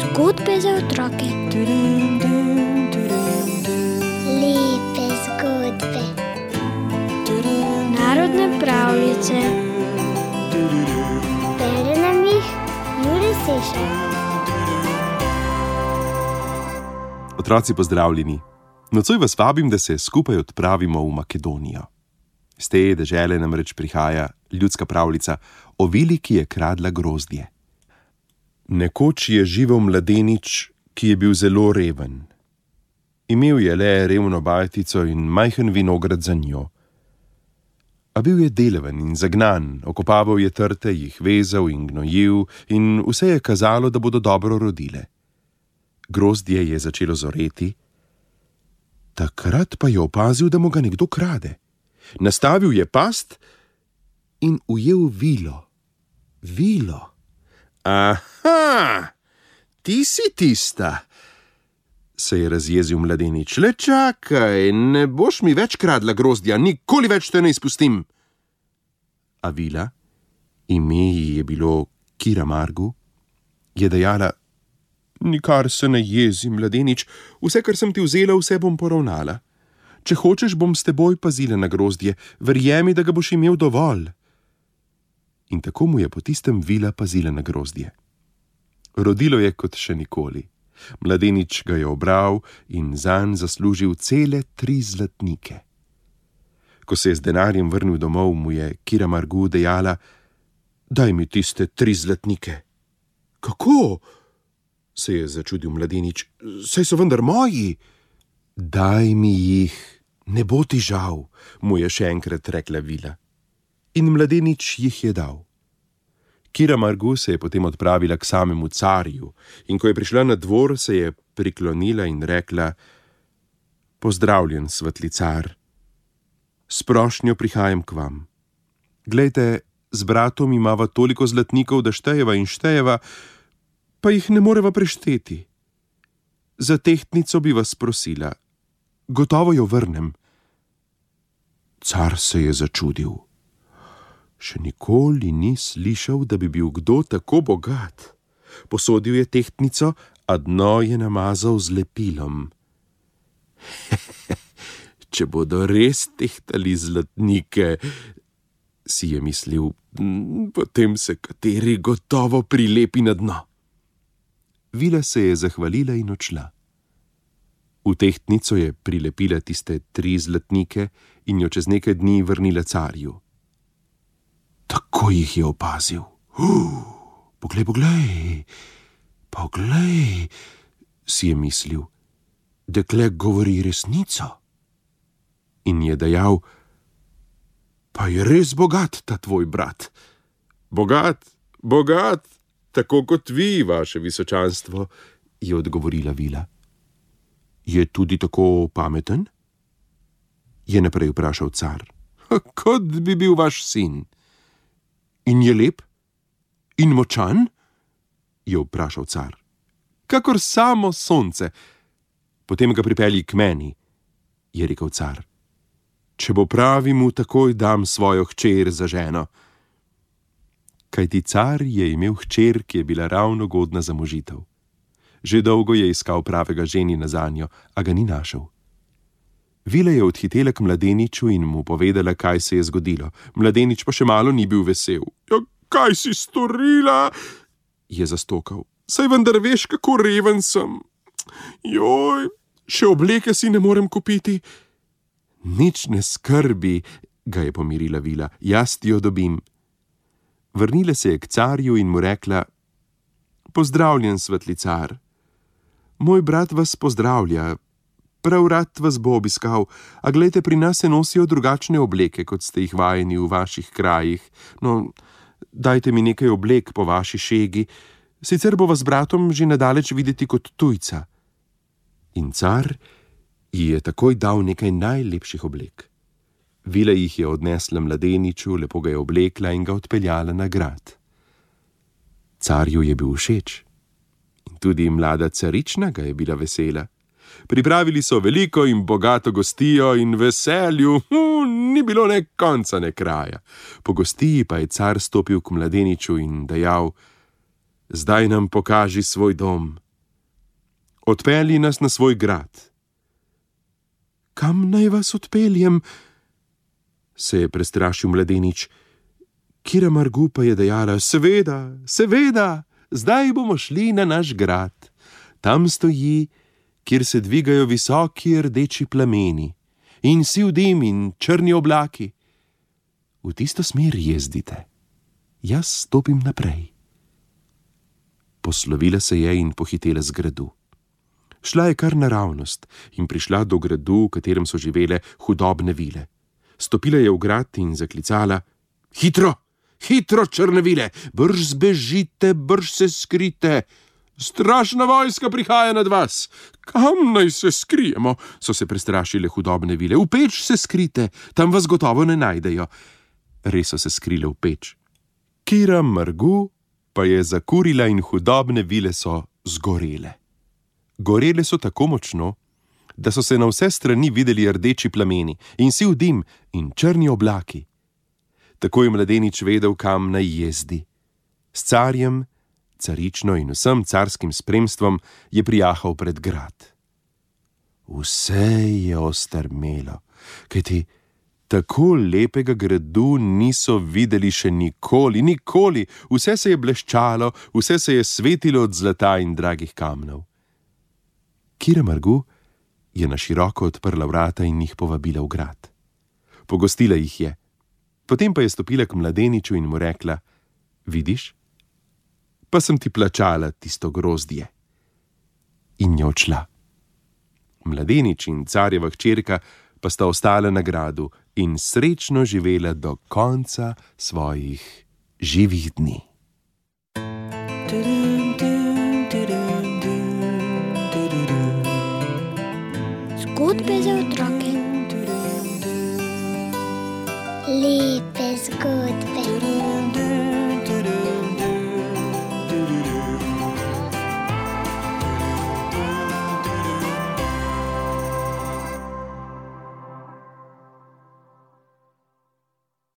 Zgodbe za otroke. Lepe zgodbe. Narodne pravljice. Bere nam jih Juri Sešar. Otroci, pozdravljeni. Nocoj vas vabim, da se skupaj odpravimo v Makedonijo. Z te dežele namreč prihaja ljudska pravljica o vili, ki je kradla grozdje. Nekoč je živel mladenič, ki je bil zelo reven. Imel je le revno bajtico in majhen vinograd za njo. A bil je deleven in zagnan, okopaval je trte, jih vezal in gnojil, in vse je kazalo, da bodo dobro rodile. Grozdje je začelo zoreti, takrat pa je opazil, da mu ga nekdo krade. Nastavil je past in ujel vilo. Vilo. Aha, ti si tista, se je razjezil mladenič. Le čakaj, ne boš mi več kradla grozdja, nikoli več te ne izpustim. A vila, ime ji je bilo Kira Margu, je dejala: Nikar se ne jezi, mladenič, vse, kar sem ti vzela, vse bom poravnala. Če hočeš, bom s teboj pazila na grozdje, verjemi, da ga boš imel dovolj. In tako mu je po tistem vila pazila na grozdje. Rodilo je kot še nikoli. Mladenič ga je obral in zanj zaslužil cele tri zlatnike. Ko se je z denarjem vrnil domov, mu je Kira Margu dejala: Daj mi tiste tri zlatnike. Kako? se je začudil mladenič, saj so vendar moji. Daj mi jih, ne bo ti žal, mu je še enkrat rekla vila. In mladenič jih je dal. Kira Margu se je potem odpravila k samemu carju, in ko je prišla na dvor, se je priklonila in rekla: Pozdravljen, svetli car, s prošnjo prihajam k vam. Glejte, z bratom imava toliko zlatnikov, da štejeva in štejeva, pa jih ne moreva prešteti. Za tehtnico bi vas prosila, gotovo jo vrnem. Car se je začudil. Še nikoli ni slišal, da bi bil kdo tako bogat. Posodil je tehtnico, a dno je namazal z lepilom. Če bodo res tehtali zlatnike, si je mislil, potem se kateri gotovo prilepi na dno. Vila se je zahvalila in odšla. V tehtnico je prilepila tiste tri zlatnike in jo čez nekaj dni vrnila carju. Tako jih je opazil. Uh, poglej, poglej, poglej, si je mislil, dekle govori resnico. In je dejal: Pa je res bogat ta tvoj brat. Bogat, bogat, tako kot vi, vaše visočanstvo, je odgovorila vila. Je tudi tako pameten? Je naprej vprašal car. Kot bi bil vaš sin. In je lep? In močan? je vprašal car. Kakor samo sonce. Potem ga pripelji k meni, je rekel car. Če bo pravi, mu takoj dam svojo hčer za ženo. Kaj ti car je imel hčer, ki je bila ravno godna za možitev. Že dolgo je iskal pravega ženina za njo, a ga ni našel. Vila je odhitela k mladeniču in mu povedala, kaj se je zgodilo. Mladenič pa še malo ni bil vesel. Ja, kaj si storila? je zastokal. Saj vendar veš, kako reven sem. Joj, še obleke si ne morem kupiti. Nič ne skrbi, ga je pomirila Vila, jaz ti jo dobim. Vrnila se je k carju in mu rekla: Pozdravljen, svetli car. Moj brat vas pozdravlja, prav rad vas bo obiskal, a gledajte, pri nas se nosijo drugačne obleke, kot ste jih vajeni v vaših krajih. No, dajte mi nekaj oblek po vaši šegi, sicer bo vas bratom že nadaleč videti kot tujca. In car ji je takoj dal nekaj najlepših oblek. Vila jih je odnesla mladeniču, lepo ga je oblekla in ga odpeljala na grad. Carju je bil všeč tudi mlada carična ga je bila vesela. Pripravili so veliko in bogato gostijo in veselju, hm, ni bilo ne konca, ne kraja. Po gostiji pa je car stopil k mladeniču in dejal: Zdaj nam pokaži svoj dom. Odpelji nas na svoj grad. Kam naj vas odpeljem? se je prestrašil mladenič. Kira Margu pa je dejala: Seveda, seveda, zdaj bomo šli na naš grad. Tam stoji, kjer se dvigajo visoki rdeči plameni in siv dim in črni oblaki. V tisto smer jezdite, jaz stopim naprej. Poslovila se je in pohitela z gradu. Šla je kar naravnost in prišla do gradu, v katerem so živele hudobne vile. Stopila je v grad in zaklicala: Hitro, hitro, črne vile, brž zbežite, brž se skrite. Strašna vojska prihaja nad vas. Kam naj se skrijemo? so se prestrašile hudobne vile. V peč se skrite, tam vas gotovo ne najdejo. Res so se skrile v peč. Kira Margu pa je zakurila in hudobne vile so zgorele. Gorele so tako močno, da so se na vse strani videli rdeči plameni in siv dim in črni oblaki. Tako je mladenič vedel, kam naj jezdi. S carjem, carično in vsem carskim spremstvom je prijahal pred grad. Vse je ostrmelo, kajti tako lepega gradu niso videli še nikoli, nikoli, vse se je bleščalo, vse se je svetilo od zlata in dragih kamnov. Kira Margu je na široko odprla vrata in jih povabila v grad. Pogostila jih je, potem pa je stopila k mladeniču in mu rekla: Vidiš, pa sem ti plačala tisto grozdje. In je odšla. Mladenič in carjeva hčerka pa sta ostala na gradu in srečno živela do konca svojih živih dni. Zgodbe za otroke. sleep is good.